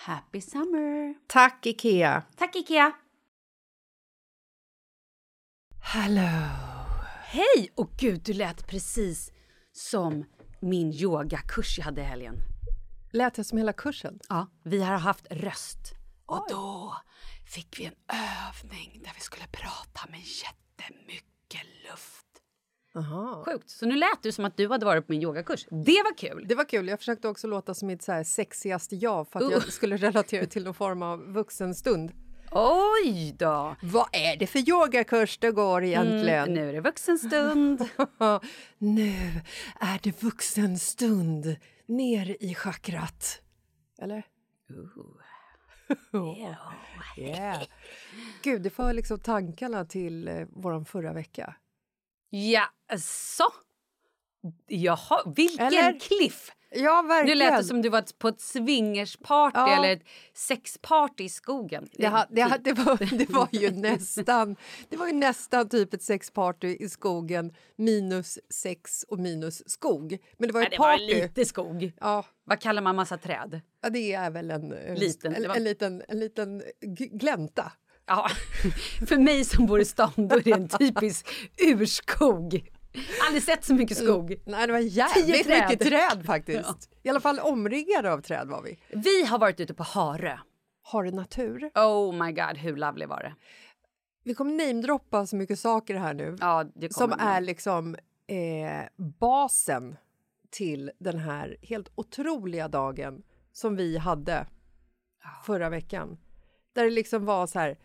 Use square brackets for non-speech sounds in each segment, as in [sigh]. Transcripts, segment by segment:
Happy summer! Tack, Ikea! Tack Ikea! Hello! Hej! Och gud, du lät precis som min yogakurs jag hade i helgen. Lät det som hela kursen? Ja, vi har haft röst. Och då fick vi en övning där vi skulle prata med jättemycket luft. Aha. Sjukt. Så nu lät du som att du hade varit på min yogakurs. Det var kul! Det var kul. Jag försökte också låta som mitt så här sexigaste jag för att jag Uh. skulle relatera till någon form av vuxenstund. Oj då! Vad är det för yogakurs det går egentligen? Mm, nu är det vuxenstund. [laughs] nu är det vuxenstund ner i chakrat. Eller? [laughs] yeah. Gud, det för liksom tankarna till eh, våran förra vecka. Ja, så. Jaha, vilken Eller? cliff! Ja, Nu verkligen. lät det som du var på ett swingersparty Ja. eller ett sexparty i skogen. Det, ha, det, ha, det, var, det var ju [laughs] nästan det var ju nästan typ ett sexparty i skogen minus sex och minus skog. Men det var Nej, ett det var party. lite skog. Ja, Vad kallar man massa träd? ja, det är väl en, en, Liten, en, en, liten, en liten glänta. Ja, för mig som bor i stan då är det en typisk urskog. Aldrig sett så mycket skog. Nej, det var jävligt träd. mycket träd faktiskt. I alla fall omringade av träd var vi. Vi har varit ute på Harö. Har det natur? Oh my god, hur lovely var det? Vi kommer namedroppa så mycket saker här nu Ja, som kommer är liksom eh, basen till den här helt otroliga dagen som vi hade förra veckan. Där det liksom var så här,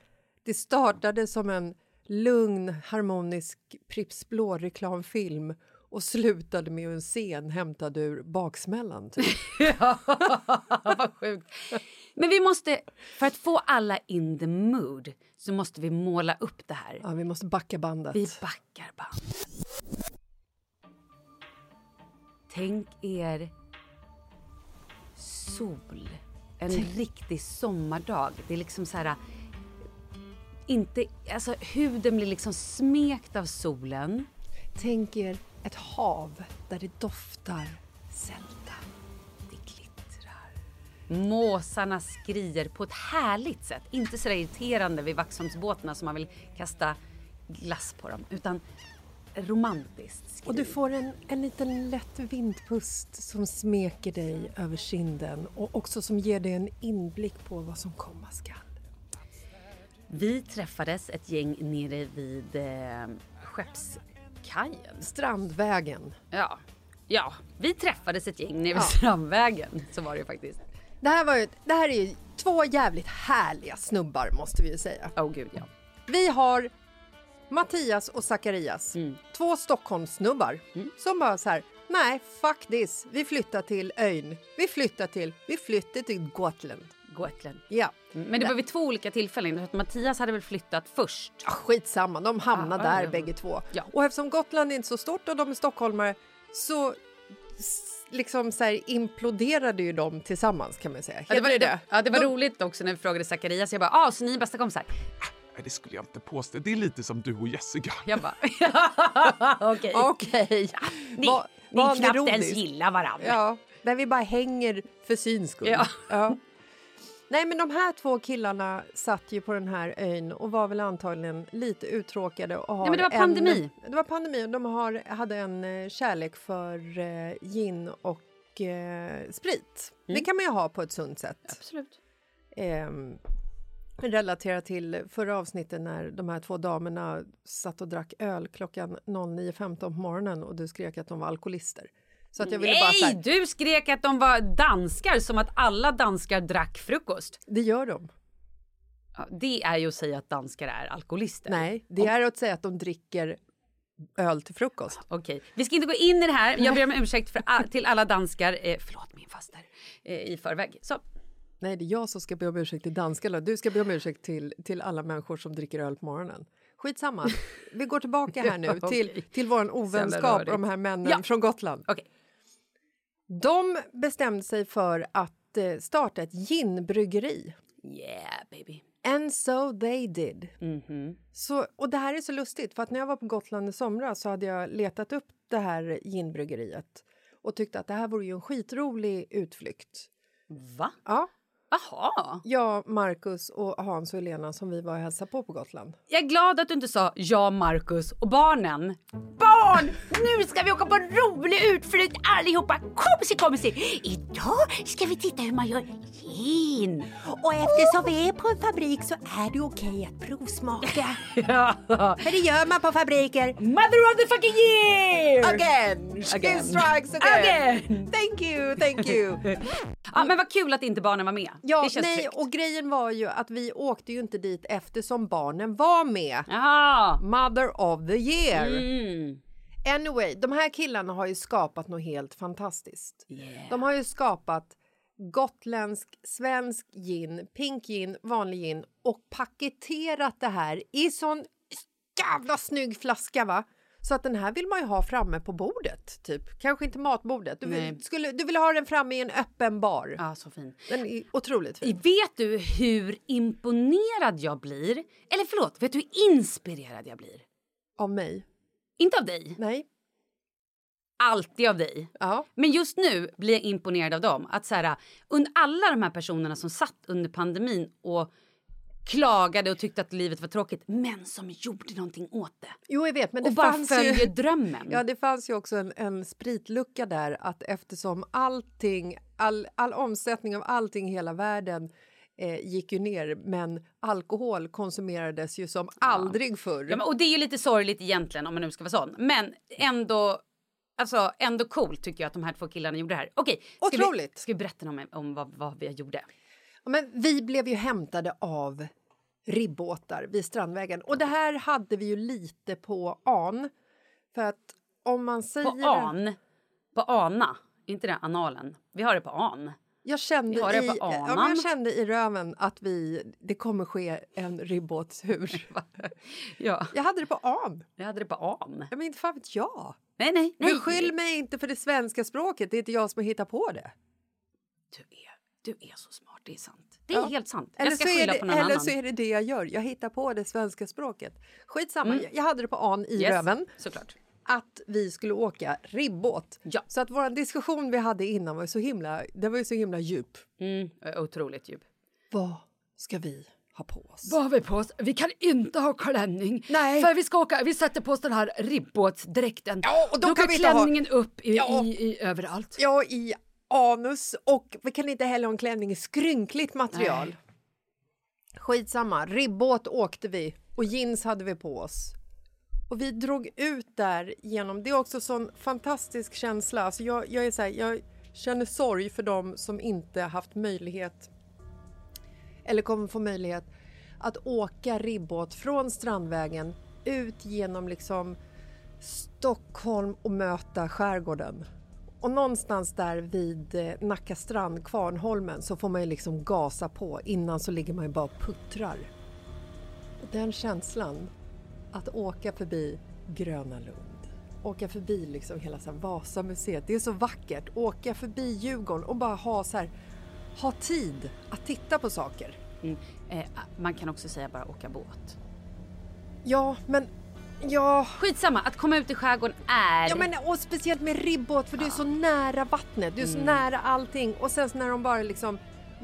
det startade som en lugn, harmonisk Pripps Blå-reklamfilm och slutade med en scen hämtad ur baksmällan. Typ. [laughs] ja, vad sjukt. Men vi måste, för att få alla in the mood, så måste vi måla upp det här. Ja, vi måste backa bandet. Vi backar bandet. Tänk er sol. En riktig sommardag. Det är liksom så här... Inte, alltså huden blir liksom smekt av solen. Tänk er ett hav där det doftar sälta. Det glittrar. Måsarna skrier på ett härligt sätt. Inte så irriterande vid Vaxholmsbåtarna som man vill kasta glass på dem. Utan romantiskt skri. Och du får en, en liten lätt vindpust som smeker dig över kinden och också som ger dig en inblick på vad som komma skall. Vi träffades ett gäng nere vid eh, Skeppskajen. Strandvägen. Ja. ja, vi träffades ett gäng nere vid Ja. Strandvägen. Så var det ju faktiskt. Det här, var ju, det här är ju två jävligt härliga snubbar måste vi ju säga. Åh oh, gud ja. Vi har Mattias och Zacharias, Mm. två Stockholmssnubbar som bara så här, nej fuck this, vi flyttar till ön. Vi flyttar till, vi flyttar till Gotland. Gotland. Ja, Men det var vid två olika tillfällen. Mattias hade väl flyttat först. Ah, skitsamma, de hamnar Ja, där ja. bägge två. Ja. Och eftersom Gotland är inte så stort och de är stockholmare så liksom så här imploderade ju de tillsammans kan man säga. Ja, det var, Heter det Ja, det var De- roligt också när vi frågade Zacharias. Jag bara, ah, så ni är bästa kompisar? Nej, det skulle jag inte påstå. Det är lite som du och Jessica. Jag bara, [laughs] [laughs] okej. Okej. Ni, Va- ni knappt ironiskt. ens gillar varandra. Ja, där vi bara hänger för syns skull. Ja. Ja. Nej, men de här två killarna satt ju på den här ön och var väl antagligen lite uttråkade. Och har Nej, men det var en- pandemi. det var pandemi och de har, hade en eh, kärlek för eh, gin och eh, sprit. Mm. Det kan man ju ha på ett sunt sätt. Absolut. Ehm, relatera till förra avsnittet när de här två damerna satt och drack öl klockan 09.15 på morgonen och du skrek att de var alkoholister. Så att jag ville bara så Nej, här, du skrek att de var danskar som att alla danskar drack frukost. det gör de. Ja, det är ju att säga att danskar är alkoholister. Nej, det är att säga att de dricker öl till frukost. Okej, vi ska inte gå in i det här. Jag ber om ursäkt för a- till alla danskar. Eh, förlåt min faster. Eh, I förväg. Så, Nej, det är jag som ska be om ursäkt till danskarna. Du ska be om ursäkt till, till alla människor som dricker öl på morgonen. Skitsamma. Vi går tillbaka här nu [laughs] till, till vår ovänskap de här männen Ja. från Gotland. okej. De bestämde sig för att eh, starta ett ginbryggeri. Yeah baby. And so they did. Mhm. Så, och det här är så lustigt, för att när jag var på Gotland i somras så hade jag letat upp det här ginbryggeriet och tyckte att det här vore ju en skitrolig utflykt. Va? Ja, Jaha. jag, Marcus och Hans och Helena som vi var och hälsade på på Gotland. Jag är glad att du inte sa ja Marcus och barnen. Barn! Nu ska vi åka på en rolig utflykt allihopa. Komsi komsi! Idag ska vi titta hur man gör gin. Och eftersom vi är på en fabrik så är det okej att provsmaka. [laughs] Ja. För det gör man på fabriker. Mother of the fucking year! Again! Again. strikes again! Again. Thank you, thank you! [laughs] Ja, men vad kul att inte barnen var med. Ja, nej, tryggt. och grejen var ju att vi åkte ju inte dit eftersom barnen var med. Jaha. Mother of the year! Mm. Anyway, de här killarna har ju skapat något helt fantastiskt. Yeah. De har ju skapat gotländsk, svensk gin, pink gin, vanlig gin och paketerat det här i sån jävla snygg flaska va? Så att den här vill man ju ha framme på bordet, typ. Kanske inte matbordet. Du vill, skulle, du vill ha den framme i en öppen bar. Ja, så fin. Den är otroligt fin. Vet du hur imponerad jag blir? Eller förlåt, vet du hur inspirerad jag blir? Av mig? Inte av dig, Nej? alltid av dig. Ja. Men just nu blir jag imponerad av dem. Att så här, under alla de här personerna som satt under pandemin och klagade och tyckte att livet var tråkigt, men som gjorde någonting åt det. Jo, jag vet, men det och bara följer ju... drömmen. Ja, det fanns ju också en, en spritlucka där att eftersom allting, all, all omsättning av allting i hela världen eh, gick ju ner, men alkohol konsumerades ju som aldrig förr. Ja, men, och det är ju lite sorgligt egentligen om man nu ska vara sån. Men ändå Alltså ändå coolt tycker jag att de här två killarna gjorde det här. Okej, ska Otroligt. Vi, ska vi berätta om, om vad, vad vi gjorde? Ja, Men vi blev ju hämtade av ribbåtar vid Strandvägen. Och det här hade vi ju lite på an. För att om man säger... På an. På ana. Inte det analen. Vi har det på an. Jag kände, Vi har det i, på ja, jag kände i röven att vi, det kommer ske en ribbåtshur. [laughs] Ja, jag hade det på an. vi hade det på an. Ja, men inte fan vet jag. Nej, nej, nej. Beskyll mig inte för det svenska språket. Det är inte jag som har hittat på det. Du är, du är så smart, det är sant. Det är Ja. helt sant. Eller, så är, det, eller så är det det jag gör. Jag hittar på det svenska språket. Skitsamma, Mm. jag- hade det på an i yes, röven. Såklart. att vi skulle åka ribbåt. Ja. Så att vår diskussion vi hade innan var så himla, den var ju så himla djup. Mm, otroligt djup. Vad ska vi ha på oss? Vad har vi på oss? Vi kan inte ha klänning. Nej. För vi ska åka, vi sätter på oss den här ribbåtsdräkten. Ja, och då då kan kan vi inte ha- klänningen upp i, Ja. i, i överallt. Ja, i anus och vi kan inte heller ha en klänning i skrynkligt material. Nej. Skitsamma, ribbåt åkte vi och jeans hade vi på oss. Och vi drog ut där genom, det är också sån fantastisk känsla. Alltså jag, jag, är så här, jag känner sorg för dem som inte haft möjlighet eller kommer få möjlighet att åka ribbåt från Strandvägen ut genom liksom Stockholm och möta skärgården. Och någonstans där vid eh, Nacka strand, Kvarnholmen, så får man ju liksom gasa på. Innan så ligger man ju bara och puttrar. Och den känslan, att åka förbi Gröna Lund, åka förbi liksom hela så Vasamuseet, det är så vackert. Åka förbi Djurgården och bara ha så här, ha tid att titta på saker. Mm. Eh, man kan också säga bara åka båt. Ja, men ja, Skitsamma, att komma ut i skärgården är... Ja, men, och speciellt med ribbåt för du är så nära vattnet, du är så Mm. nära allting och sen så när de bara liksom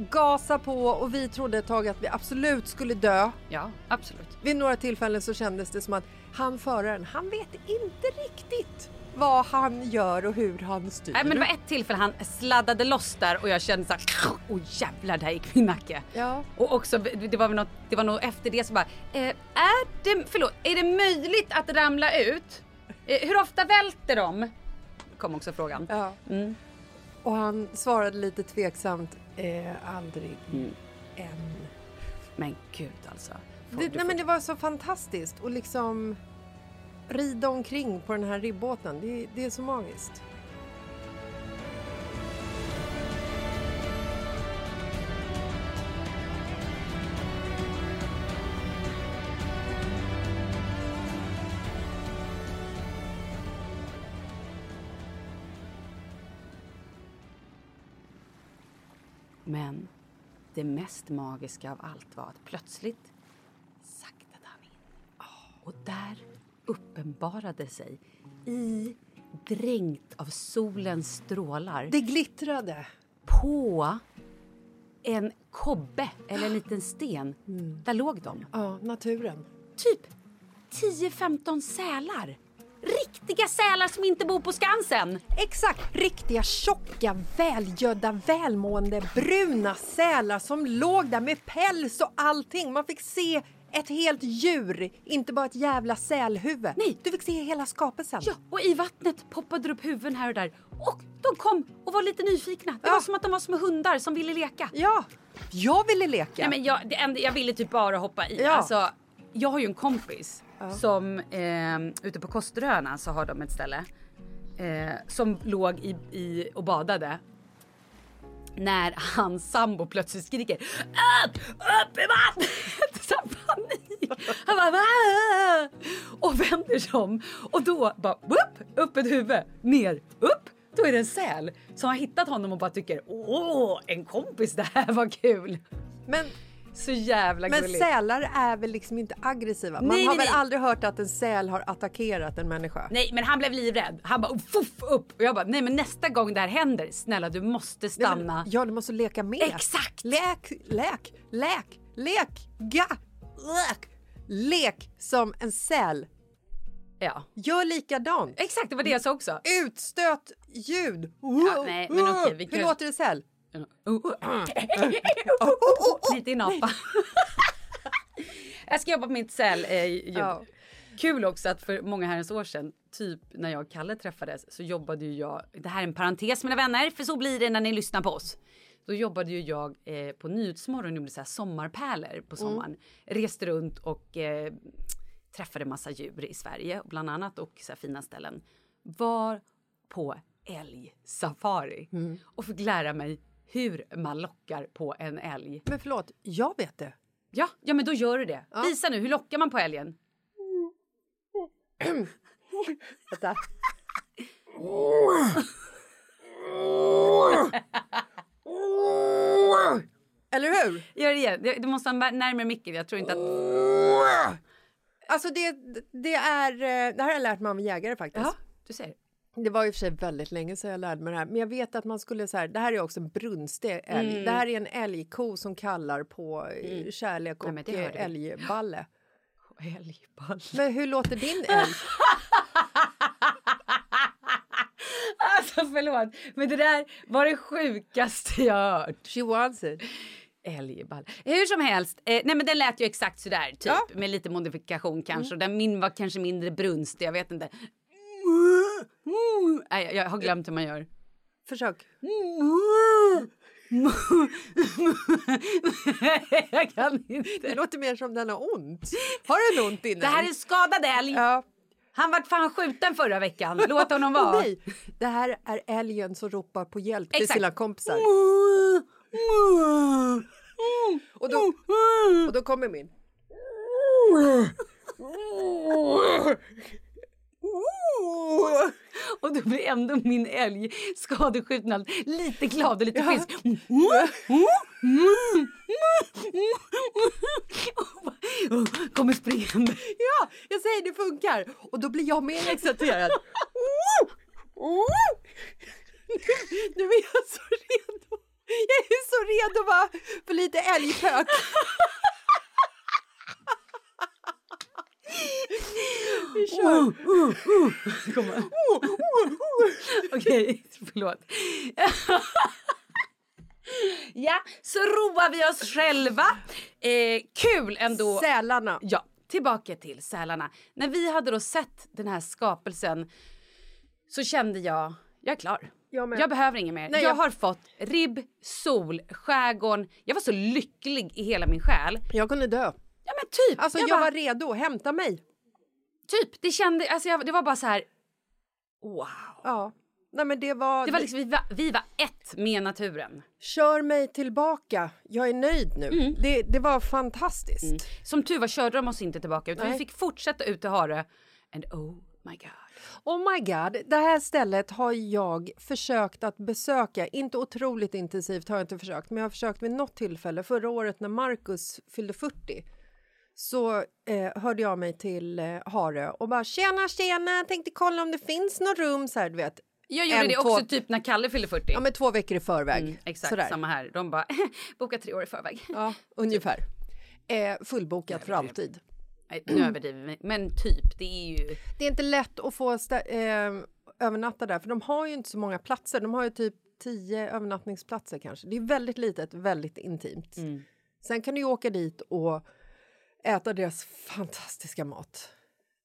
gasar på och vi trodde ett tag att vi absolut skulle dö. Ja, absolut. Vid några tillfällen så kändes det som att han föraren, han vet inte riktigt vad han gör och hur han styr. Nej, men det var ett tillfälle han sladdade loss där och jag kände så här, åh jävlar, där gick min nacke. Ja. Och också, det var, något, det var nog efter det så bara, eh, är det, förlåt, är det möjligt att ramla ut? Eh, hur ofta välter de? Kom också frågan. Ja. Mm. Och han svarade lite tveksamt, eh, aldrig Mm. än. Men gud alltså. Det, nej, men det var så fantastiskt att liksom rida omkring på den här ribbåten. Det, det är så magiskt. Men det mest magiska av allt var att plötsligt saktade han in. Och där uppenbarade sig i dränkt av solens strålar Det glittrade. på en kobbe eller en liten sten. Där låg de. Ja, naturen. Typ 10-15 sälar. Riktiga sälar som inte bor på Skansen. Exakt! Riktiga tjocka, välgödda, välmående, bruna sälar som låg där med päls och allting. Man fick se ett helt djur, inte bara ett jävla sälhuvud. Nej. Du fick se hela skapelsen. Ja, och i vattnet poppade det upp huvuden här och där. Och de kom och var lite nyfikna. Det Ja. var som att de var små hundar som ville leka. Ja, jag ville leka. Nej, men jag, det enda, jag ville typ bara hoppa i. Ja. Alltså, jag har ju en kompis som eh, ute på Kosteröarna så har de ett ställe eh, som låg i, i och badade. När hans sambo plötsligt skriker upp, upp i vattnet! [laughs] Så här panik. Han bara Aah! Och vänder sig om och då bara upp, upp ett huvud, ner, upp. Då är det en säl som har hittat honom och bara tycker åh, en kompis, det här var kul. Men, så jävla men gulligt. sälar är väl liksom inte aggressiva? Man Nej, har nej, väl nej. aldrig hört att en säl har attackerat en människa? Nej men han blev livrädd. Han bara fuff upp. Och jag bara nej men nästa gång det här händer, snälla du måste stanna. men- Ja, du måste leka med. Exakt! Lek, lek, lek, lek, ga, lek. Lek som en säl. Ja. Gör likadant. Exakt, det var det jag sa också. Utstöt ljud. Ja, nej, men okej, vi Hur kan- låter det säl? Lite i napa. [laughs] jag ska jobba på mitt sälljud. Eh. Ja. Kul också att för många herrans år sedan typ när jag och Kalle träffades så jobbade ju jag, det här är en parentes mina vänner, för så blir det när ni lyssnar på oss. Då jobbade ju jag eh, på Nyhetsmorgon och gjorde så här sommarpärlor på sommaren. Reste runt och eh, träffade massa djur i Sverige bland annat och så fina ställen. Var på älgsafari och fick lära mig hur man lockar på en älg. Men förlåt, jag vet det. Ja, ja men då gör du det. Visa nu, hur lockar man på älgen? Vänta. Eller hur? Gör det igen. Du du måste ha närmare micken. Jag tror inte att... Alltså det, det är, eh, det här har jag lärt mig av en jägare faktiskt. Ja, du ser. Det var i och för sig väldigt länge sedan jag lärde mig det här. Men jag vet att man skulle så här, det här är också en brunstig älg. Mm. Det här är en älgko som kallar på eh, kärlek Nej, och hörde eh, älgballe. [laughs] Älgball. Men hur låter din [laughs] älg? Alltså förlåt, men det där var det sjukaste jag har hört. She wants it. Älgball. Hur som helst, eh, nej men den lät ju exakt sådär typ Ja. Mm. med lite modifikation kanske. Och den min var kanske mindre brunstig, jag vet inte. Nej, jag- har glömt hur man gör. Försök. [laughs] jag kan Det inte. låter mer som den har ont. Har den ont inne? Det här är skadad älg. Ja. Han vart fan skjuten förra veckan. Låt honom vara. nej, det här är älgen som ropar på hjälp till Exakt. sina kompisar. Och då, och då kommer min. Och då blir ändå min älg skadeskjuten allt lite glad och lite frisk. Kommer springande. Ja, jag säger det funkar. Och då blir jag mer exalterad. Nu är jag så redo. Jag är så redo va? för lite älgpök. Vi kör. Kommer. Okej, förlåt. ja, så roar vi oss själva. Eh, kul ändå. Sälarna. Ja, tillbaka till sälarna. När vi hade då sett den här skapelsen så kände jag, jag är klar. Jag. Jag behöver inget mer. Nej, jag jag- har fått ribb, sol, skärgården. Jag var så lycklig i hela min själ. Jag kunde dö. Ja men typ. Alltså jag, bara, var redo. Hämta mig. Typ, det kände, alltså jag, det var bara så här. Wow. Ja. Nej men det var... Det var liksom, vi, var, vi var ett med naturen. Kör mig tillbaka. Jag är nöjd nu. Mm. Det, det var fantastiskt. Som tur var körde de oss inte tillbaka utan vi fick fortsätta ut till Hare. And oh my god. Oh my god, det här stället har jag försökt att besöka. Inte otroligt intensivt har jag inte försökt, men jag har försökt vid något tillfälle. Förra året när Marcus fyllde 40 så eh, hörde jag mig till eh, Harö och bara tjena tjena, tänkte kolla om det finns något rum så här, du vet. Jag gjorde En, det två- också typ när Kalle fyllde 40. Ja, men två veckor i förväg. mm, exakt Sådär. samma här. De bara [laughs] boka tre år i förväg. Ja, ungefär. Eh, fullbokat för alltid. Nej, nu överdriver vi. Men typ, det är ju... Det är inte lätt att få eh, övernatta där, för de har ju inte så många platser. De har ju typ tio övernattningsplatser kanske. Det är väldigt litet, väldigt intimt. Mm. Sen kan du ju åka dit och äta deras fantastiska mat.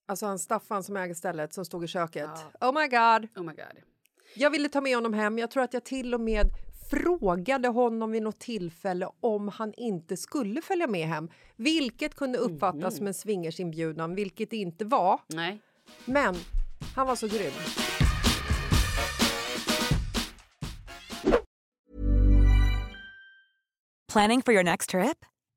Alltså han Staffan som äger stället som stod i köket. Oh my god! Oh my god. Jag ville ta med honom hem. Jag tror att jag till och med frågade honom vid något tillfälle om han inte skulle följa med hem. Vilket kunde uppfattas som en swingersinbjudan, vilket det inte var. Nej. Men han var så grym. Planning for your next trip?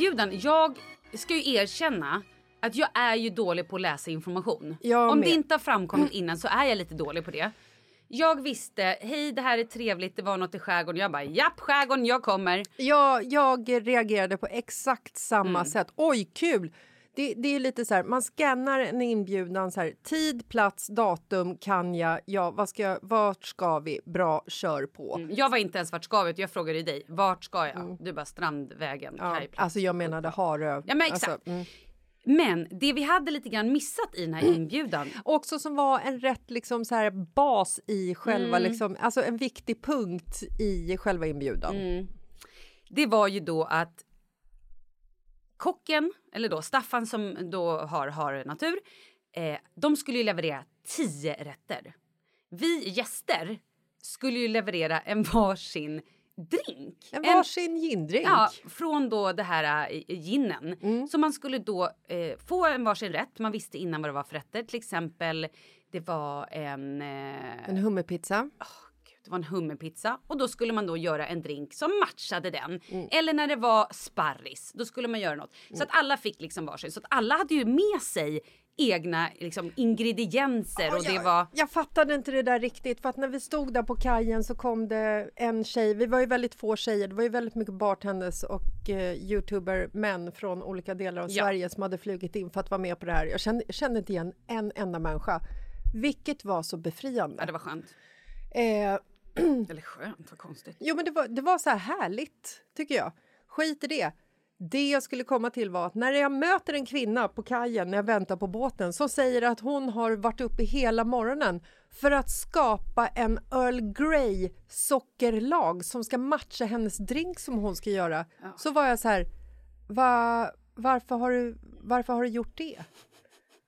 inbjudan, jag ska ju erkänna att jag är ju dålig på att läsa information. Jag Om med. det inte har framkommit [clears throat] innan så är jag lite dålig på det. Jag visste, hej det här är trevligt, det var något i skärgården. Jag bara, japp skärgården, jag kommer. Jag, jag reagerade på exakt samma Mm. sätt. Oj, kul! Det, det är lite så här, man scannar en inbjudan så här, tid, plats, datum, kan jag, ja, vad ska jag, vart ska vi, bra, kör på. Mm. Jag var inte ens vart ska vi, jag frågade dig, vart ska jag? Du bara Strandvägen, Mm. Ja, kajplats. alltså jag menade Harö. Ja men exakt. Alltså, mm. Men det vi hade lite grann missat i den här inbjudan. [clears throat] Också som var en rätt liksom så här bas i själva, Mm. liksom, alltså en viktig punkt i själva inbjudan. Mm. Det var ju då att kocken, eller då Staffan som då har, har natur, eh, de skulle ju leverera tio rätter. Vi gäster skulle ju leverera en varsin drink. En varsin gindrink. Ja, från då det här äh, ginen. Mm. Så man skulle då eh, få en varsin rätt. Man visste innan vad det var för rätter. Till exempel, det var en... Eh, En hummerpizza. Det var en hummerpizza och då skulle man då göra en drink som matchade den. Mm. Eller när det var sparris, då skulle man göra något. Så att alla fick liksom varsin. Så att alla hade ju med sig egna liksom, ingredienser och det jag, var... jag fattade inte det där riktigt för att när vi stod där på kajen så kom det en tjej, vi var ju väldigt få tjejer, det var ju väldigt mycket bartenders och eh, youtuber män från olika delar av Ja. Sverige som hade flugit in för att vara med på det här. Jag kände, kände inte igen en enda människa, vilket var så befriande. Ja, det var skönt. Eh, [clears throat] Eller skönt, vad konstigt. Jo, men det var, det var så här härligt, tycker jag. Skit i det. Det jag skulle komma till var att när jag möter en kvinna på kajen när jag väntar på båten som säger att hon har varit uppe hela morgonen för att skapa en Earl Grey sockerlag som ska matcha hennes drink som hon ska göra. Så var jag så här, Va, varför, har du, varför har du gjort det?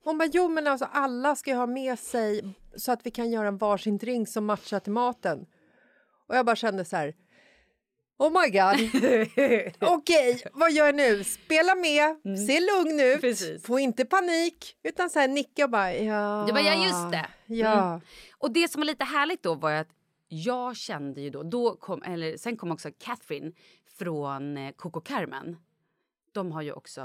Hon bara, jo men alltså alla ska ju ha med sig så att vi kan göra en varsin drink som matchar till maten. Och jag bara kände så här, oh my god. [laughs] Okej, vad gör jag nu? Spela med, se lugn ut, Precis. få inte panik. Utan så här nicka och bara, ja. Du bara, ja just det. Ja. Mm. Och det som var lite härligt då var att jag kände ju då, då kom, eller sen kom också Catherine från eh, Coco Carmen. De har ju också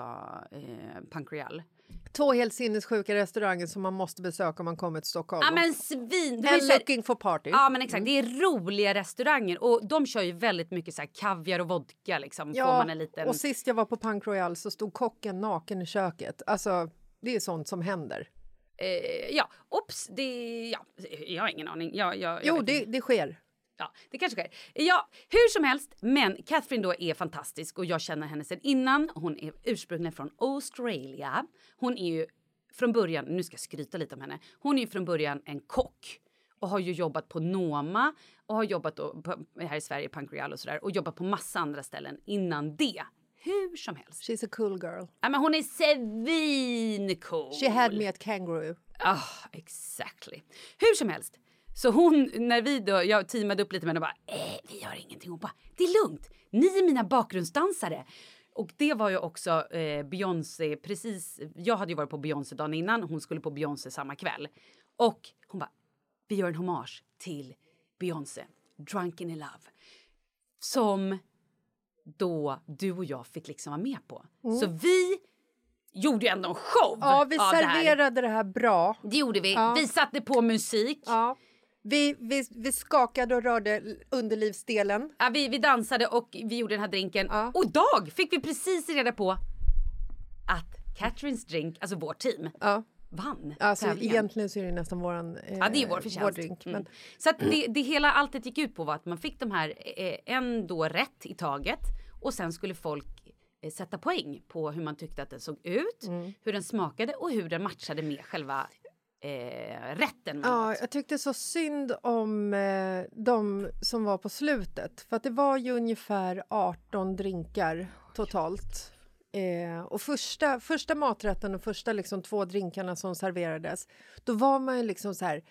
eh, Pancreal. Två helt sinnessjuka restauranger som man måste besöka om man kommer till Stockholm. Ja men svin! det så här- looking for party. Ja men exakt, det är roliga restauranger och de kör ju väldigt mycket så här kaviar och vodka liksom. får man en liten... och sist jag var på Punk Royal så stod kocken naken i köket. Alltså, det är sånt som händer. eh, ja, ops, det... Ja, jag har ingen aning. Jag, jag, jag Jo, det, det sker. Ja, det kanske sker. Ja, hur som helst. Men Catherine då är fantastisk och jag känner henne sedan innan. Hon är ursprungligen från Australia. Hon är ju från början, nu ska jag skryta lite om henne. Hon är ju från början en kock och har ju jobbat på Noma och har jobbat då på, här i Sverige, Pancreal och sådär och jobbat på massa andra ställen innan det. Hur som helst. She's a cool girl. Ja, men hon är svincool. She had me at kangaroo. Ah, exactly. Hur som helst. Så hon, när vi då, jag teamade upp lite med henne och bara, eh, vi gör ingenting. Hon bara, det är lugnt. Ni är mina bakgrundsdansare. Och det var ju också eh, Beyoncé, precis. Jag hade ju varit på Beyoncé dagen innan. Hon skulle på Beyoncé samma kväll. Och hon bara, vi gör en hommage till Beyoncé, Drunken in Love. Som då du och jag fick liksom vara med på. Så vi gjorde ju ändå en show Ja, vi av det här. serverade det här bra. Det gjorde vi. Ja. Vi satte på musik. Ja. Ja. Vi, vi, vi skakade och rörde underlivsdelen. vi, vi dansade och vi gjorde den här drinken. Ja. Och idag fick vi precis reda på att Catherines drink, alltså vårt team, Ja. vann Alltså, tävlingen. egentligen så är det nästan våran, eh, Ja, det är vår förtjänst. drink. Mm. Men, Så att det, det hela alltet gick ut på var att man fick de här eh, en då rätt i taget och sen skulle folk eh, sätta poäng på hur man tyckte att den såg ut, Mm. hur den smakade och hur den matchade med själva eh, rätten. Ja, jag tyckte så synd om eh, de som var på slutet. För att det var ju ungefär 18 drinkar totalt. Eh, och första, första maträtten och första liksom två drinkarna som serverades, då var man ju liksom så här...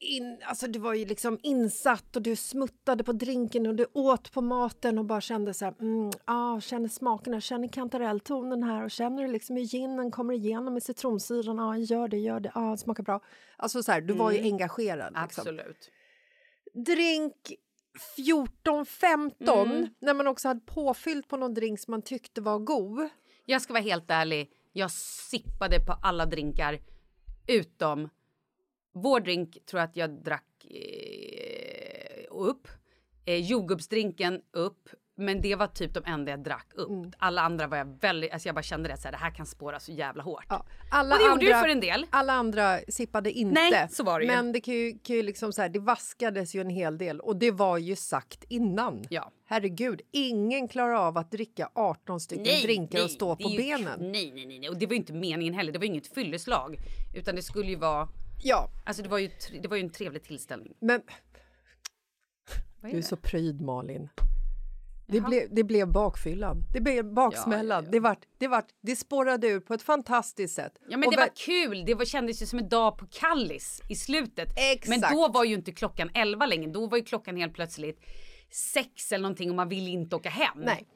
In, alltså du var ju liksom insatt och du smuttade på drinken och du åt på maten och bara kände så här, mm, ah, känner smakerna, känner kantarelltonen här och känner liksom hur ginen kommer igenom med citronsyran, ah, gör det, gör det, ah, det smakar bra. Alltså så här, du var ju Mm. engagerad. Liksom. Absolut. Drink 14-15, Mm. när man också hade påfyllt på någon drink som man tyckte var god. Jag ska vara helt ärlig, jag sippade på alla drinkar utom vår drink tror jag att jag drack eh, upp. Eh, jordgubbsdrinken upp. Men det var typ de enda jag drack upp. Mm. Alla andra var jag väldigt, alltså jag bara kände det så här, det här kan spåra så jävla hårt. Ja, alla Och det gjorde andra, ju för en del. Alla andra sippade inte. Nej, så var det ju. Men det, kan ju, kan ju liksom så här, det vaskades ju en hel del och det var ju sagt innan. Ja. Herregud, ingen klarar av att dricka 18 stycken drinkar och stå på ju- benen. Nej, nej, nej, nej. Och det var ju inte meningen heller. Det var ju inget fylleslag. Utan det skulle ju vara... Ja, Alltså det var ju, det var ju en trevlig tillställning. men Vad är du är det? så pryd Malin. Det blev, det blev bakfyllan, det blev baksmällan. Ja, ja, ja. Det, vart, det, vart, det spårade ur på ett fantastiskt sätt. Ja men Och det var kul, det var, kändes ju som en dag på Kallis i slutet. Exakt. Men då var ju inte klockan 11 längre, då var ju klockan helt plötsligt sex eller någonting och man vill inte åka hem. Nej.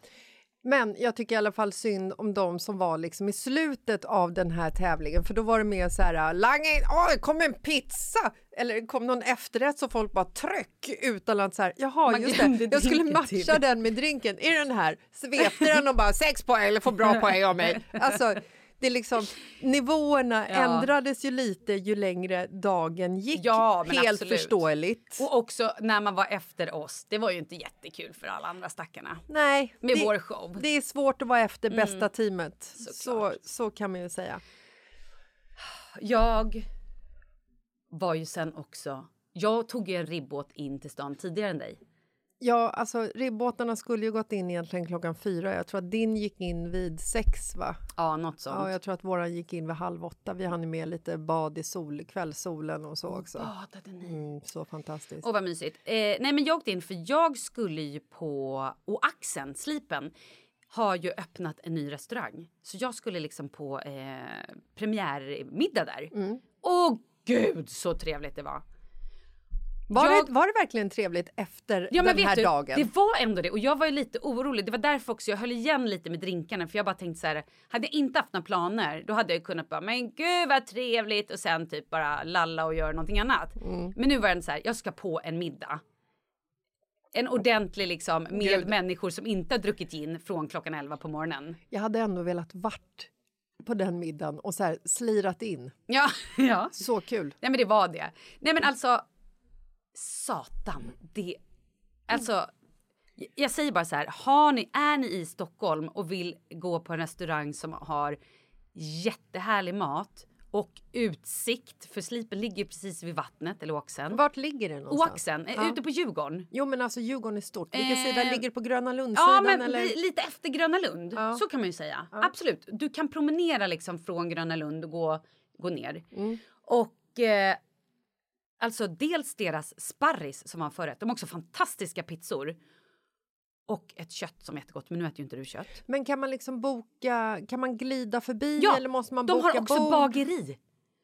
Men jag tycker i alla fall synd om de som var liksom i slutet av den här tävlingen. För då var det mer så här, langa in, åh, det kom en pizza! Eller det kom någon efterrätt så folk bara tryck utan att så här, jaha Man just det, jag skulle matcha till. den med drinken. Är den här? Svepte den och bara sex poäng eller får bra [laughs] poäng av mig. Alltså, det liksom, nivåerna Ja. ändrades ju lite ju längre dagen gick. Ja, Helt absolut. förståeligt. Och också när man var efter oss, det var ju inte jättekul för alla andra stackarna. Nej, Med det, vår show. det är svårt att vara efter bästa Mm. teamet. Så, så kan man ju säga. Jag var ju sen också... Jag tog ju en ribbåt in till stan tidigare än dig. Ja, alltså ribbåtarna skulle ju gått in egentligen klockan fyra. Jag tror att din gick in vid sex, va? Ja, något sånt. Ja, jag tror att våran gick in vid halv åtta. Vi hann ju med lite bad i sol, kvällssolen och så också. Badade ni? Mm, så fantastiskt. Åh vad mysigt. Eh, nej men jag åkte in för jag skulle ju på... Och Axen, Slipen, har ju öppnat en ny restaurang. Så jag skulle liksom på eh, premiärmiddag där. Mm. Åh gud så trevligt det var. Var, jag- det, var det verkligen trevligt efter Ja, den här du, dagen? Det var ändå det. Och jag var ju lite orolig. Det var därför också jag höll igen lite med drinkarna. För jag bara tänkte så här, hade jag inte haft några planer då hade jag kunnat bara, men gud vad trevligt och sen typ bara lalla och göra någonting annat. Mm. Men nu var det så här, jag ska på en middag. En ordentlig liksom med Gud. människor som inte har druckit gin från klockan 11 på morgonen. Jag hade ändå velat vart på den middagen och så här slirat in. Ja, [laughs] ja. Så kul. Nej men det var det. Nej men alltså, satan. Det, alltså, jag säger bara så här, har ni, är ni i Stockholm och vill gå på en restaurang som har jättehärlig mat och utsikt, för Slipen ligger precis vid vattnet, eller Oaxen. Vart ligger det någonstans? Oaxen, eh, Ja. ute på Djurgården. Jo, men alltså Djurgården är stort. Vilken Eh, sida ligger på Gröna Ja, Lundsidan? men eller? li- lite efter Gröna Lund. Ja. Så kan man ju säga. Absolut. Du kan promenera liksom från Gröna Lund och gå, gå ner. Mm. Och eh, alltså dels deras sparris som var förrätt. De har också fantastiska pizzor. Och ett kött som är jättegott. Men nu äter ju inte du kött. Men kan man liksom boka, kan man glida förbi Ja, eller måste man de boka har också bord? bageri.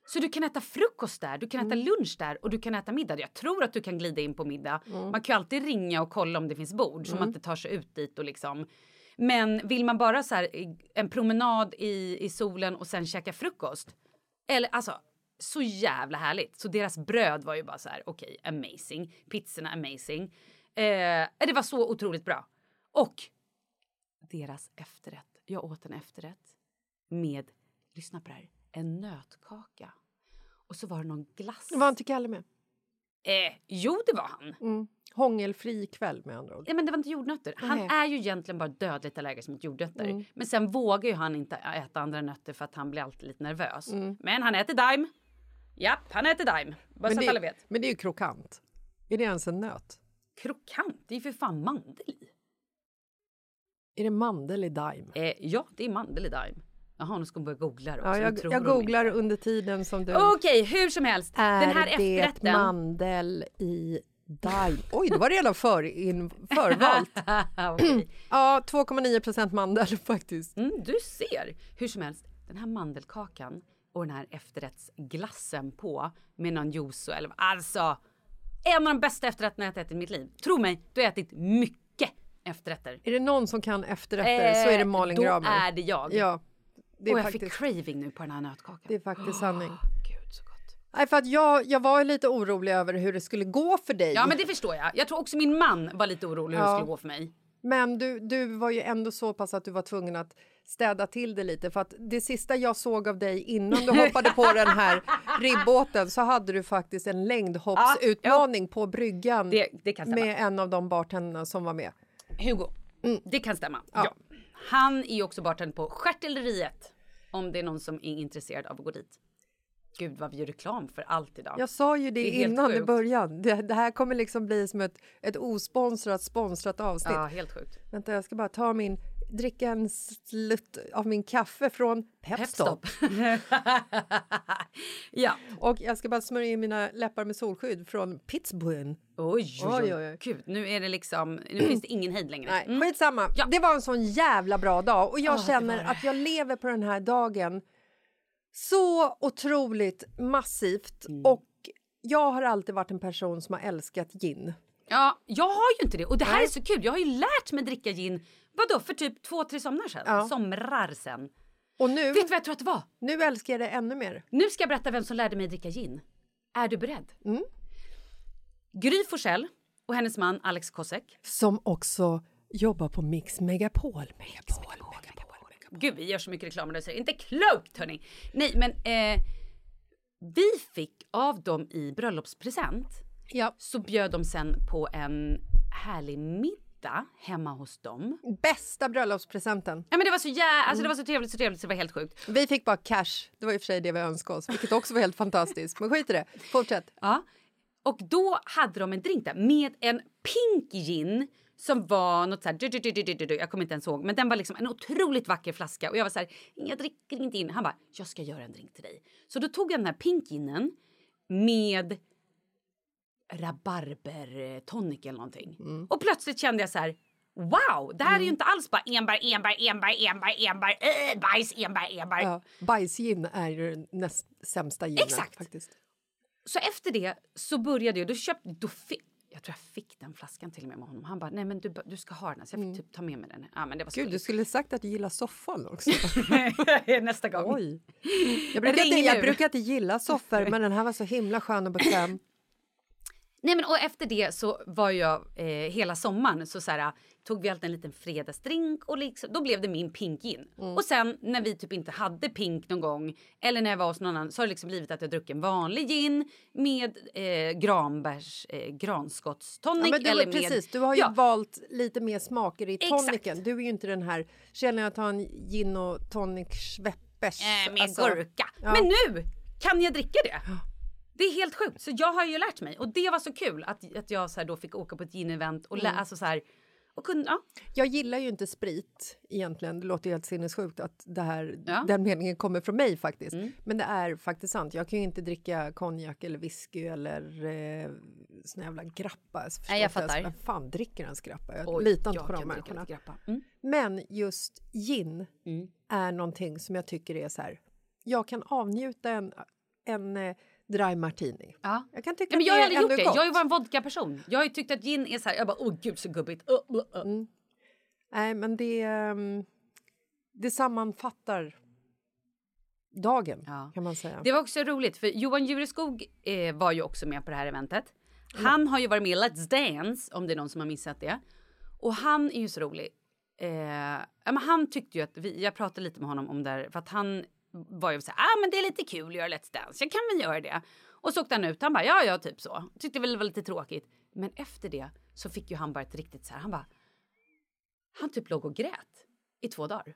Så du kan äta frukost där, du kan äta Mm. lunch där och du kan äta middag. Jag tror att du kan glida in på middag. Mm. Man kan ju alltid ringa och kolla om det finns bord så Mm. man inte tar sig ut dit och liksom. Men vill man bara så här en promenad i, i solen och sen käka frukost. Eller alltså så jävla härligt. Så deras bröd var ju bara så här okej, amazing. Pizzorna amazing. Eh, det var så otroligt bra. Och deras efterrätt. Jag åt en efterrätt med, lyssna på det här, en nötkaka. Och så var det någon glass. Var inte Kalle med? Eh, jo, det var han. Mm. Hångelfri kväll med andra ord. Ja, men det var inte jordnötter. Han är ju egentligen bara dödligt allergisk mot jordnötter. Mm. Men sen vågar ju han inte äta andra nötter för att han blir alltid lite nervös. Mm. Men han äter Daim. Japp, han äter Daim. Bara så Men att alla det, vet. men det är ju krokant. Är det ens en nöt? Krokant, det är ju för fan mandel i. Är det mandel i Daim? Eh, ja, det är mandel i Daim. Jaha, nu ska hon börja googla det också. Ja, jag, jag googlar inte. under tiden som du... Okej, hur som helst. Är den här det efterrätten. mandel i Daim? Oj, det var redan för, in, förvalt. [laughs] Ja, 2,9 procent mandel [laughs] faktiskt. Mm, du ser. Hur som helst, den här mandelkakan och den här efterrättsglassen på med någon juice eller alltså en av de bästa efterrätterna jag ätit i mitt liv. Tro mig, du har ätit mycket efterrätter. Är det någon som kan efterrätter så är det Malin då Gramer. är det jag. Ja, det är, och jag faktiskt, fick craving nu på den här nötkakan. det är faktiskt sanning. Gud så gott. Nej, för att jag, jag var lite orolig över hur det skulle gå för dig. Ja men det förstår jag. Jag tror också min man var lite orolig hur det Ja. skulle gå för mig. Men du, du var ju ändå så pass att du var tvungen att städa till det lite. För att det sista jag såg av dig innan du [laughs] hoppade på den här ribbåten så hade du faktiskt en längdhoppsutmaning på bryggan Det, det med en av de bartenderna som var med. Hugo, det kan stämma. Ja. Ja. Han är också bartender på Stjärtelleriet. Om det är någon som är intresserad av att gå dit. Gud vad vi gör reklam för allt idag. Jag sa ju det, Det innan i början. Det, det här kommer liksom bli som ett, ett osponsrat sponsrat avsnitt. Ja, helt sjukt. Vänta, jag ska bara ta min, dricka en slutt av min kaffe från Pepstop. [laughs] ja. Och jag ska bara smörja in mina läppar med solskydd från Pittsburgh. Oj, oj, Oj. Gud, nu är det liksom, nu finns det ingen hejd längre. Nej, Mm. skitsamma. Ja. Det var en sån jävla bra dag och jag Ja, det känner att jag lever på den här dagen så otroligt massivt Mm. och jag har alltid varit en person som har älskat gin. Ja, jag har ju inte det. Och det här Nej. är så kul. Jag har ju lärt mig dricka gin, vadå, för typ två, tre somrar sedan. Ja. Somrar sen. Och nu, Vet du vad jag tror att det var? nu älskar jag det ännu mer. Nu ska jag berätta vem som lärde mig dricka gin. Är du beredd? Mm. Gry Forssell och hennes man Alex Kosek. Som också jobbar på Mix Megapol. Megapol, Megapol, Megapol. Gud, vi gör så mycket reklam det är inte klokt hörni. Nej, men eh, vi fick av dem i bröllopspresent Ja. så bjöd de sen på en härlig middag hemma hos dem. Bästa bröllopspresenten. Ja men det var så jä- alltså det var så trevligt, så trevligt så det var helt sjukt. Vi fick bara cash. Det var i och för sig det vi önskade oss, vilket också var helt fantastiskt. Men skit i det. Fortsätt. Ja. Och då hade de en drink där med en pink gin som var något så här, du, du, du, du, du, du, du, jag kommer inte ens ihåg, men den var liksom en otroligt vacker flaska och jag var så här, jag dricker inte in. Han bara, jag ska göra en drink till dig. Så då tog jag den här pink ginen med rabarbertonic eller någonting. Och plötsligt kände jag så här, wow, det här är ju inte alls bara enbär, enbär, enbär, enbär, enbär, äh, bajs, enbär, enbär. Ja, bajsgin är ju näst sämsta ginen. Exakt. Faktiskt. Så efter det så började jag, då köpte, då fick, jag tror jag fick den flaskan till och med med honom. Han bara, nej men du, du ska ha den. Så jag fick typ ta med mig den. Ja men det var Gud, du skulle sagt att du gillar soffan också. [laughs] Nästa gång. Oj. Jag brukar, Ring inte, jag brukar inte gilla soffor, men den här var så himla skön och bekväm. [laughs] Nej men och efter det så var jag eh, hela sommaren så, så här, tog vi alltid en liten fredagsdrink och liksom, då blev det min pink gin. Och sen när vi typ inte hade pink någon gång eller när jag var hos någon annan så har det liksom blivit att jag druckit en vanlig gin med eh, granbärs, eh, granskottstonic Ja, eller med... precis, du har ju Ja. valt lite mer smaker i Exakt. tonicen. Du är ju inte den här, känner jag att ha en gin och tonic schweppers. Eh, med alltså. gurka. ja. Men nu kan jag dricka det. Det är helt sjukt. Så jag har ju lärt mig. Och det var så kul att, att jag så här då fick åka på ett gin-event och lä- Mm. alltså så här, och kunde, ja. Jag gillar ju inte sprit egentligen. Det låter helt sinnessjukt att det här, Ja. den meningen kommer från mig faktiskt. Mm. Men det är faktiskt sant. Jag kan ju inte dricka konjak eller whisky eller eh, sån jävla grappa. Nej, jag fattar. Vem fan dricker ens grappa? Jag Oj, litar inte jag på de människorna. Mm. Men just gin Mm. är någonting som jag tycker är så här. Jag kan avnjuta en, en eh, dry martini. Ja. Jag kan tycka Nej, men jag har det aldrig gjort det. gott. Jag har varit en vodka-person. Jag har tyckt att gin är så här, jag bara åh gud så gubbigt. Uh, uh, uh. Mm. Nej, men det, ehm, det sammanfattar dagen, Ja. kan man säga. Det var också roligt för Johan Jureskog eh, var ju också med på det här eventet. Han har ju varit med i Let's Dance om det är någon som har missat det. Och han är ju så rolig. Eh, ja, men han tyckte ju att vi, jag pratade lite med honom om det här för att han var ju så här, ah, men det är lite kul att göra Let's Dance, jag kan väl göra det. Och så åkte han ut, han bara ja ja typ så. Tyckte väl det var lite tråkigt. Men efter det så fick ju han bara ett riktigt så här, han bara... Han typ låg och grät i två dagar.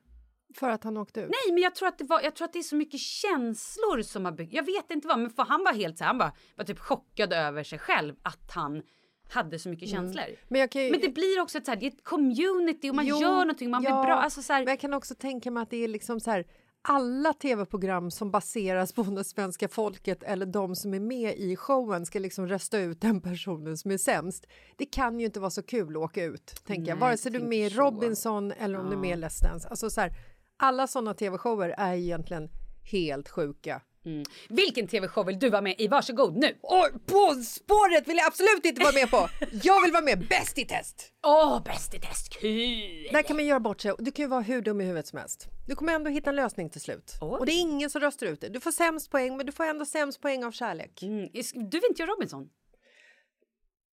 För att han åkte ut? Nej, men jag tror att det, var, jag tror att det är så mycket känslor som har byggt... Jag vet inte vad, men för han var helt så här, han bara, var typ chockad över sig själv att han hade så mycket Mm. känslor. Men, jag kan ju, Men det blir också ett, så här, det är ett community och man Jo, gör någonting, man ja, blir bra. Alltså, så här, Men jag kan också tänka mig att det är liksom så här alla tv-program som baseras på när svenska folket eller de som är med i showen ska liksom rösta ut den personen som är sämst. Det kan ju inte vara så kul att åka ut, tänker jag. Vare sig du är med i. Robinson eller om du är med i Let's Dance. Alltså så här, alla såna tv-shower är egentligen helt sjuka. Mm. Vilken tv-show vill du vara med i? Varsågod nu! Och på spåret vill jag absolut inte vara med på! Jag vill vara med Bäst i test! Åh, Bäst i test, kul! Där kan man göra bort sig. Du kan ju vara hur dum i huvudet som helst. Du kommer ändå hitta en lösning till slut. Oj. Och det är ingen som röstar ut det. Du får sämst poäng, men du får ändå sämst poäng av kärlek. Mm. Du vill inte göra Robinson?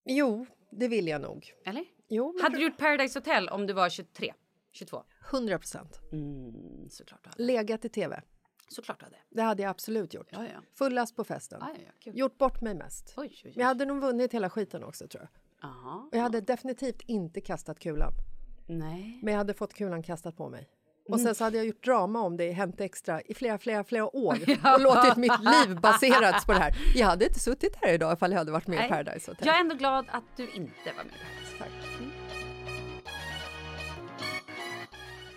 Jo, det vill jag nog. Eller? Jo, Hade du gjort Paradise Hotel om du var 23? 22? 100 procent. Mm, såklart. Legat i tv. Såklart hade. Det hade jag absolut gjort. Ja, ja. Fullast på festen. Ja, ja. Gjort bort mig mest. Oj, oj, oj. Men jag hade nog vunnit hela skiten också tror jag. Aha. Och jag hade definitivt inte kastat kulan. Nej. Men jag hade fått kulan kastat på mig. Och Mm. sen så hade jag gjort drama om det i Hänt Extra i flera, flera, flera år [laughs] och låtit mitt liv baserats på det här. Jag hade inte suttit här idag ifall jag hade varit med i Nej. Paradise Hotel. Jag är ändå glad att du inte var med i Paradise. Tack.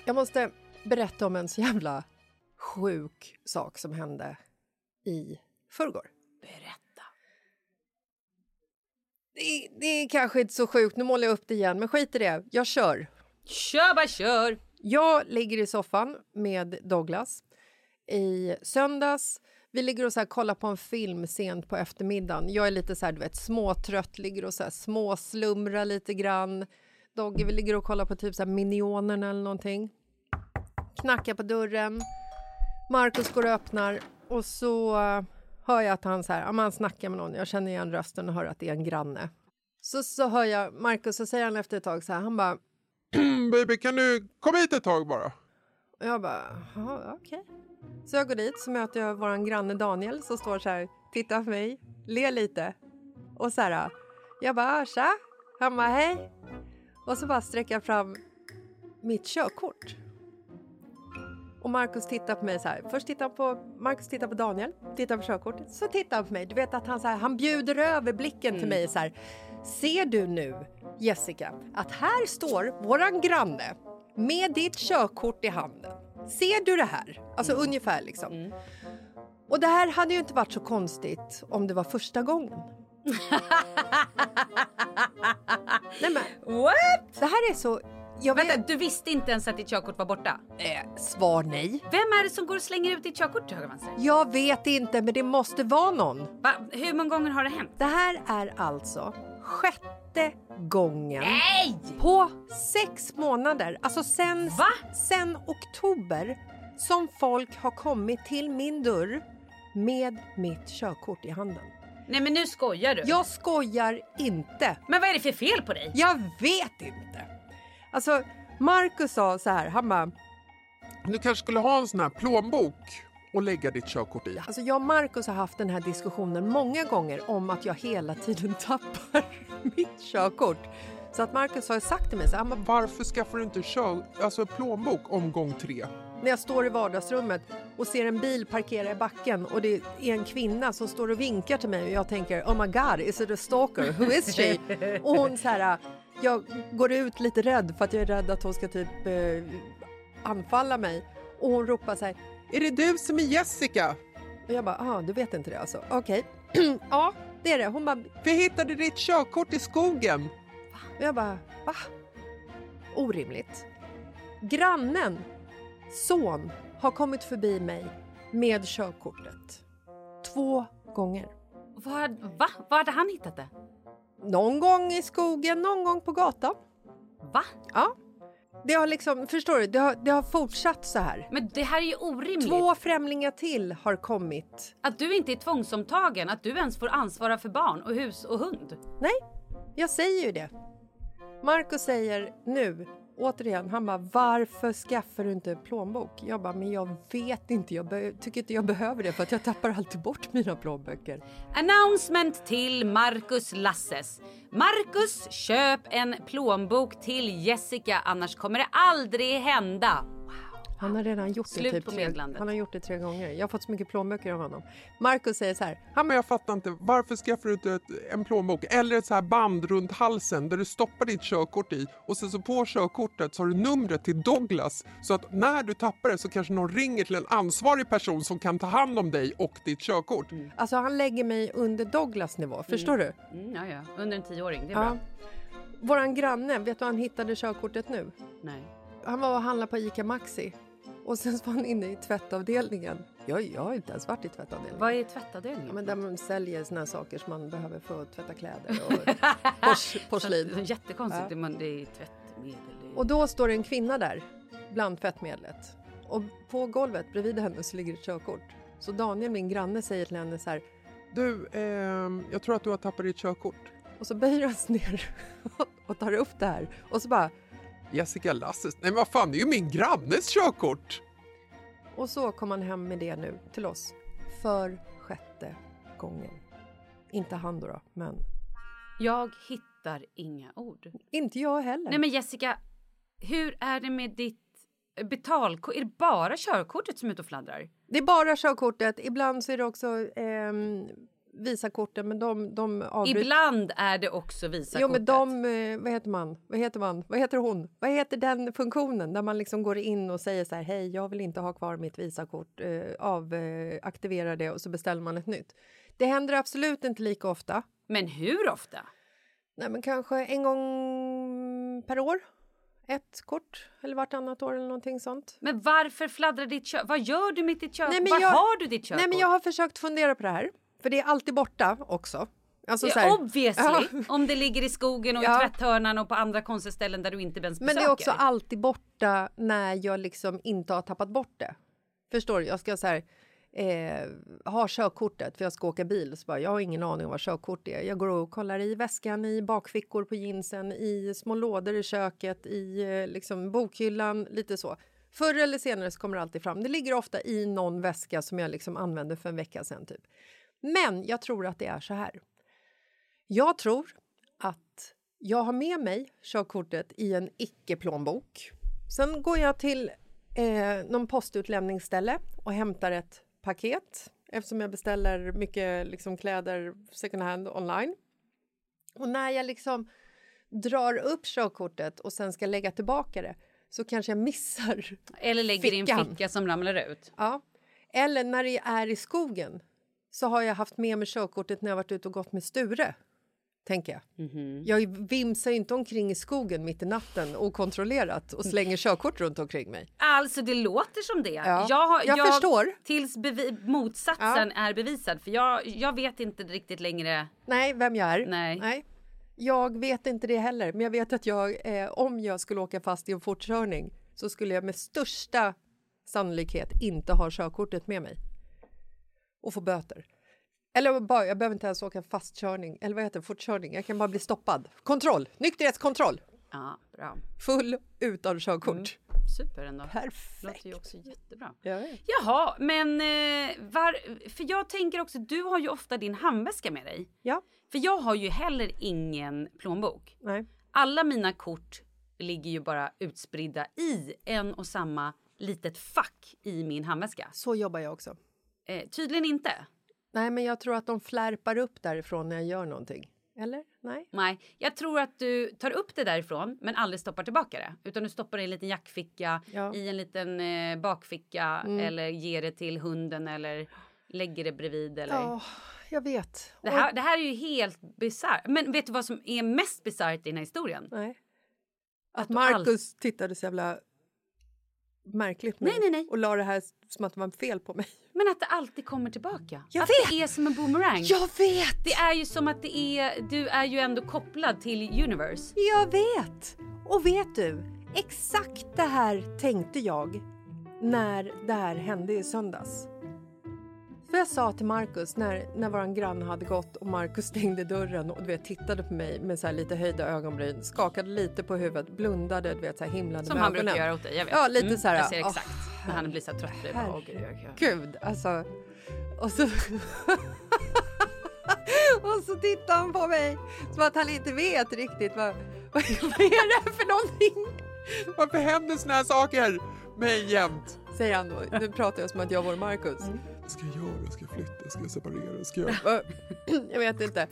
Jag måste berätta om en så jävla sjuk sak som hände i förrgår. Berätta. Det, det är kanske inte så sjukt, nu målar jag upp det igen, men skit i det. Jag kör. Kör bara kör! Jag ligger i soffan med Douglas i söndags. Vi ligger och så här kollar på en film sent på eftermiddagen. Jag är lite så här, du vet, småtrött, ligger och så här småslumrar lite grann. Dogge, vi ligger och kollar på typ så här Minionerna eller någonting. Knackar på dörren. Markus går och öppnar och så eh, hör jag att han så här, han snackar med någon. Jag känner igen rösten och hör att det är en granne. Så, så hör jag Markus så säger han efter ett tag så här, han bara [clears throat] Baby, kan du komma hit ett tag bara? Och jag bara, "Jaha, okej. Så jag går dit så möter jag vår granne Daniel som står så här, tittar på mig, ler lite. Och så här, jag bara, tja. Han bara, hej. Och så bara sträcker jag fram mitt körkort. Och Markus tittar på mig så här. Först tittar han på, Markus tittar på Daniel, tittar på körkortet. Så tittar han på mig. Du vet att han, så här, han bjuder över blicken till mig så här. Ser du nu, Jessica, att här står våran granne med ditt körkort i handen. Ser du det här? Alltså ungefär liksom. Och det här hade ju inte varit så konstigt om det var första gången. [laughs] Nej men, What? det här är så... Jag Vänta, du visste inte ens att ditt körkort var borta? eh, svar nej. Vem är det som går och slänger ut ditt körkort till höger vänster? Jag vet inte, men det måste vara någon. Va? Hur många gånger har det hänt? Det här är alltså sjätte gången Nej! på sex månader, alltså sen, Va? sen oktober, som folk har kommit till min dörr med mitt körkort i handen. Nej men nu skojar du. Jag skojar inte. Men vad är det för fel på dig? Jag vet inte. Alltså, Marcus sa så här, han bara, Du kanske skulle ha en sån här plånbok och lägga ditt körkort i. alltså jag och Marcus har haft den här diskussionen många gånger om att jag hela tiden [laughs] tappar mitt körkort. Så att Marcus har sagt till mig så här, bara, Varför skaffar du inte kör, alltså plånbok om gång tre? när jag står i vardagsrummet och ser en bil parkera i backen och det är en kvinna som står och vinkar till mig och jag tänker oh my god, is it a stalker? Who is she? [laughs] och hon så här, jag går ut lite rädd för att jag är rädd att hon ska typ eh, anfalla mig och hon ropar så här Är det du som är Jessica? och jag bara, ah, du vet inte det alltså? Okej, [clears throat] ja det är det. Hon bara, Vi hittade ditt körkort i skogen. och jag bara, va? Orimligt. Grannen, son, har kommit förbi mig med körkortet. Två gånger. Vad, va? Var hade han hittat det? Någon gång i skogen, någon gång på gatan. Va? Ja. Det har liksom, förstår du, det har, det har fortsatt så här. Men det här är ju orimligt. Två främlingar till har kommit. Att du inte är tvångsomtagen, att du ens får ansvara för barn och hus och hund. Nej, jag säger ju det. Marco säger nu återigen, han bara varför skaffar du inte plånbok? Jag bara, men jag vet inte, jag tycker inte jag behöver det för att jag tappar alltid bort mina plånböcker. Announcement till Marcus Lasses. Marcus, köp en plånbok till Jessica annars kommer det aldrig hända. Han har redan gjort Slut det typ på tre. Han har gjort det tre gånger. Jag har fått så mycket plånböcker av honom. Marcus säger så här. Ja, men jag fattar inte, varför skaffar du inte ett, en plånbok eller ett så här band runt halsen där du stoppar ditt körkort i och sen så på körkortet så har du numret till Douglas så att när du tappar det så kanske någon ringer till en ansvarig person som kan ta hand om dig och ditt körkort. Alltså han lägger mig under Douglas nivå, förstår du? Mm, ja, ja. Under en tioåring, det är Ja. bra. Våran granne, vet du var han hittade körkortet nu? Nej. Han var och handlade på ICA Maxi och sen var han inne i tvättavdelningen. Jag, jag har inte ens varit i tvättavdelningen. Vad är tvättavdelningen? Ja, men där man säljer såna här saker som man behöver för att tvätta kläder och [laughs] pors, porslin. Jättekonstigt, Ja. men det är tvättmedel. det är- Och då står det en kvinna där bland tvättmedlet. Och på golvet bredvid henne så ligger ett körkort. Så Daniel, min granne, säger till henne så här. Du, ehm, jag tror att du har tappat ditt körkort. Och så böjer han sig ner [laughs] och tar upp det här. Och så bara... Jessica Lasses, nej men vad fan det är ju min grannes körkort! Och så kom han hem med det nu till oss. För sjätte gången. Inte han då, då men... Jag hittar inga ord. Inte jag heller. Nej men Jessica, hur är det med ditt betalkort? Är det bara körkortet som är ute och fladdrar? Det är bara körkortet. Ibland så är det också ehm, Visakorten, men de, de avbryter. Ibland är det också Visakortet. Jo, men de, eh, vad heter man? Vad heter man? Vad heter hon? Vad heter den funktionen där man liksom går in och säger så här, hej, jag vill inte ha kvar mitt Visakort, eh, av, eh, det och så beställer man ett nytt. Det händer absolut inte lika ofta. Men hur ofta? Nej, men kanske en gång per år. Ett kort eller vartannat år eller någonting sånt. Men varför fladdrar ditt körkort? Vad gör du med ditt körkort? Nej, men Var jag- har du ditt körkort? Nej, men jag har försökt fundera på det här, för det är alltid borta också. Alltså, så Ja, här- obviously! Ja. Om det ligger i skogen och Ja. i tvätthörnan och på andra konstiga ställen där du inte ens Men besöker. det är också alltid borta när jag liksom inte har tappat bort det. Förstår du? Jag ska så här, eh, ha körkortet för jag ska åka bil. Så bara, jag har ingen aning om vad körkort är. Jag går och kollar i väskan, i bakfickor på jeansen, i små lådor i köket, i eh, liksom bokhyllan, lite så. Förr eller senare så kommer det alltid fram. Det ligger ofta i någon väska som jag liksom använde för en vecka sedan. Typ. Men jag tror att det är så här. Jag tror att jag har med mig körkortet i en icke-plånbok. Sen går jag till eh, någon postutlämningsställe och hämtar ett paket eftersom jag beställer mycket liksom, kläder second hand online. Och när jag liksom drar upp körkortet och sen ska lägga tillbaka det så kanske jag missar Eller lägger i en fickan. ficka som ramlar ut. Ja. Eller när det är i skogen så har jag haft med mig körkortet när jag varit ute och gått med Sture. Tänker jag. Mhm. Jag vimsar inte omkring i skogen mitt i natten okontrollerat och slänger körkort runt omkring mig. Alltså det låter som det. Ja, Jag, har- jag förstår. Tills motsatsen är bevisad. För jag, jag vet inte riktigt längre. Nej, vem jag är. Nej. Jag vet inte det heller, men jag vet att jag, eh, om jag skulle åka fast i en fortkörning så skulle jag med största sannolikhet inte ha körkortet med mig och få böter. Eller bara, jag behöver inte ens åka fastkörning, eller vad heter det, fortkörning. Jag kan bara bli stoppad. Kontroll, nykterhetskontroll. Ja, bra. Full utan körkort. Mm. Super ändå. Perfekt. Låter ju också jättebra. Jag vet. Jaha, men eh, var, för jag tänker också, du har ju ofta din handväska med dig. Ja. För jag har ju heller ingen plånbok. Nej. Alla mina kort ligger ju bara utspridda i en och samma litet fack i min handväska. Så jobbar jag också. Eh, tydligen inte. Nej, men jag tror att de flärpar upp därifrån när jag gör någonting. Eller? Nej. Nej, jag tror att du tar upp det därifrån men aldrig stoppar tillbaka det. Utan du stoppar det i en liten jackficka, Ja. i en liten eh, bakficka Mm. eller ger det till hunden eller lägger det bredvid. Eller... Ja, jag vet. Det, här, det här är ju helt bisarrt. Men vet du vad som är mest bisarrt i den här historien? Nej. Att du Marcus tittade så jävla märkligt på Nej, nej, nej. och la det här som att det var fel på mig. Men att det alltid kommer tillbaka. Jag att vet! det är som en boomerang. Jag vet! Det är ju som att det är, du är ju ändå kopplad till universe. Jag vet! Och vet du, exakt det här tänkte jag när det här hände i söndags. För jag sa till Markus när, när våran granne hade gått och Markus [laughs] stängde dörren och du vet, tittade på mig med så här lite höjda ögonbryn, skakade lite på huvudet, blundade, du vet, så här himlade Som med han ögonen. brukar göra åt dig, jag vet. Ja, lite Mm, så här. Jag ser exakt. När han blir så trött på dig. bara, åh, gud, alltså. Och så... [laughs] och så tittar han på mig som att han inte vet riktigt vad, vad, [laughs] vad är det för någonting? Varför händer såna här saker mig jämt? Säger han då. Nu pratar jag som att jag vore Markus. Vad ska jag göra? Ska jag flytta? Ska jag separera? Ska jag... [laughs] Jag vet inte.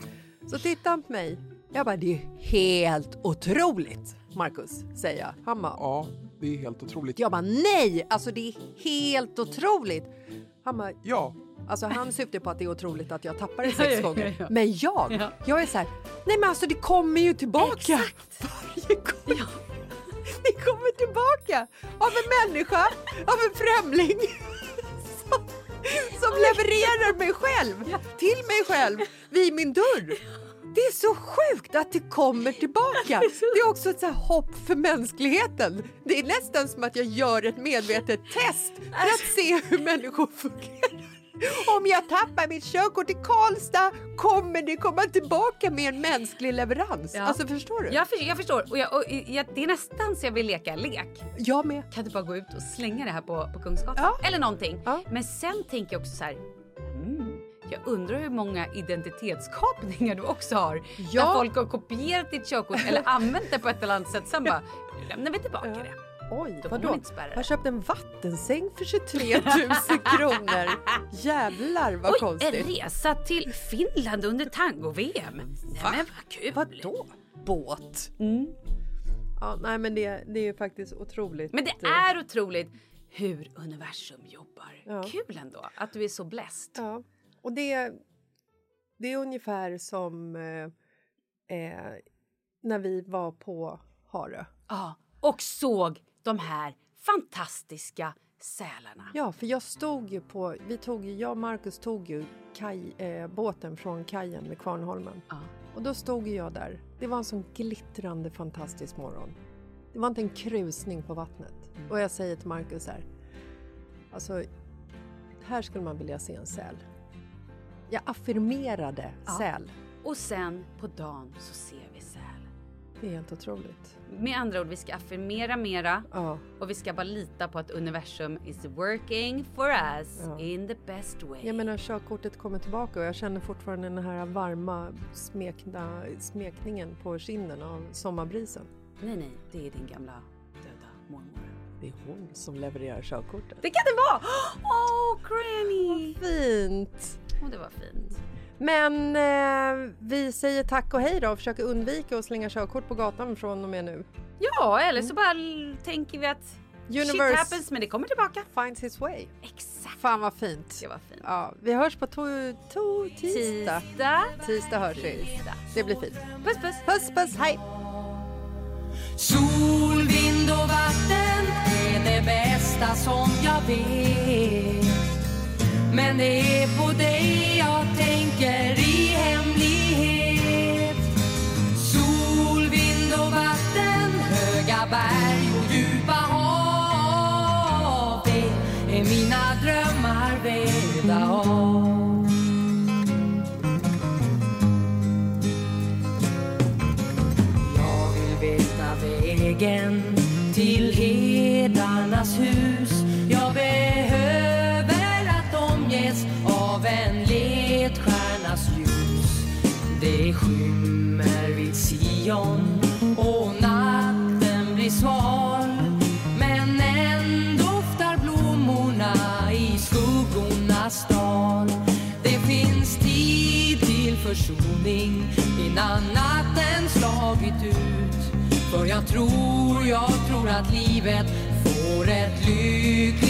Så tittar han på mig. Jag bara, det är helt otroligt, Markus, säger jag. Han bara, Ja, det är helt otroligt. jag bara, nej, alltså det är helt otroligt. Han bara, Ja, Alltså han syftar på att det är otroligt att jag tappar det Ja, sex ja, gånger. ja, ja. Men jag, Ja. jag är så här, nej men alltså det kommer ju tillbaka. Exakt. [laughs] Varje gång. [laughs] Det kommer tillbaka av en människa, av en främling. Som, som levererar mig själv, till mig själv, vid min dörr. Det är så sjukt att det kommer tillbaka. Det är också ett så här hopp för mänskligheten. Det är nästan som att jag gör ett medvetet test för att se hur människor fungerar. Om jag tappar mitt körkort i Karlstad kommer det komma tillbaka med en mänsklig leverans. Ja. Alltså förstår du? Jag, för, jag förstår. Och, jag, och jag, det är nästan så jag vill leka lek. Jag med. Kan du bara gå ut och slänga det här på, på Kungsgatan? Ja. Eller någonting. Ja. Men sen tänker jag också så här. Mm, jag undrar hur många identitetskapningar du också har. Ja. Där folk har kopierat ditt körkort eller använt det på ett eller annat sätt. Sen bara, nu lämnar vi tillbaka det. Oj, vadå? Jag köpte en vattensäng för 23 000 kronor. [laughs] Jävlar vad Oj, konstigt. en resa till Finland under tango-VM. Nej men vad kul. Vadå? Båt? Mm. Ja, nej men det, det är ju faktiskt otroligt. Men det är otroligt hur universum jobbar. Ja. Kul ändå att du är så blessed. Ja, och det, det är ungefär som eh, eh, när vi var på Harö. Ja, och såg de här fantastiska sälarna. Ja, för jag stod ju på, vi tog jag och Marcus tog ju kaj, eh, båten från kajen vid Kvarnholmen. Ja. Och då stod jag där. Det var en sån glittrande fantastisk morgon. Det var inte en krusning på vattnet. Mm. Och jag säger till Marcus här, alltså här skulle man vilja se en säl. Jag affirmerade Ja. säl. Och sen på dagen så ser vi. Det är helt otroligt. Med andra ord, vi ska affirmera mera Ja. och vi ska bara lita på att universum is working for us Ja. in the best way. Jag menar körkortet kommer tillbaka och jag känner fortfarande den här varma smekna, smekningen på kinden av sommarbrisen. Nej, nej, det är din gamla döda mormor. Det är hon som levererar körkortet. Det kan det vara! [gasps] Åh, Granny! Fint! Åh, det var fint. Men eh, vi säger tack och hej då och försöker undvika att slänga körkort på gatan från och med nu. Ja, eller så bara l- tänker vi att shit Universe happens, men det kommer tillbaka. finds his way. Exakt. Fan vad fint. Det var fint. Ja, vi hörs på to- to- tisdag. Tisdag. Tisdag hörs vi. Tisdag. Det blir fint. Puss, puss. Puss puss, hej! Sol, vind och vatten är det bästa som jag vet. Men det är på dig jag tänker i hemlighet. Sol, vind och vatten, höga berg och djupa hav. Det är mina drömmar vävda av. försoning innan natten slagit ut. För jag tror, jag tror att livet får ett lyckligt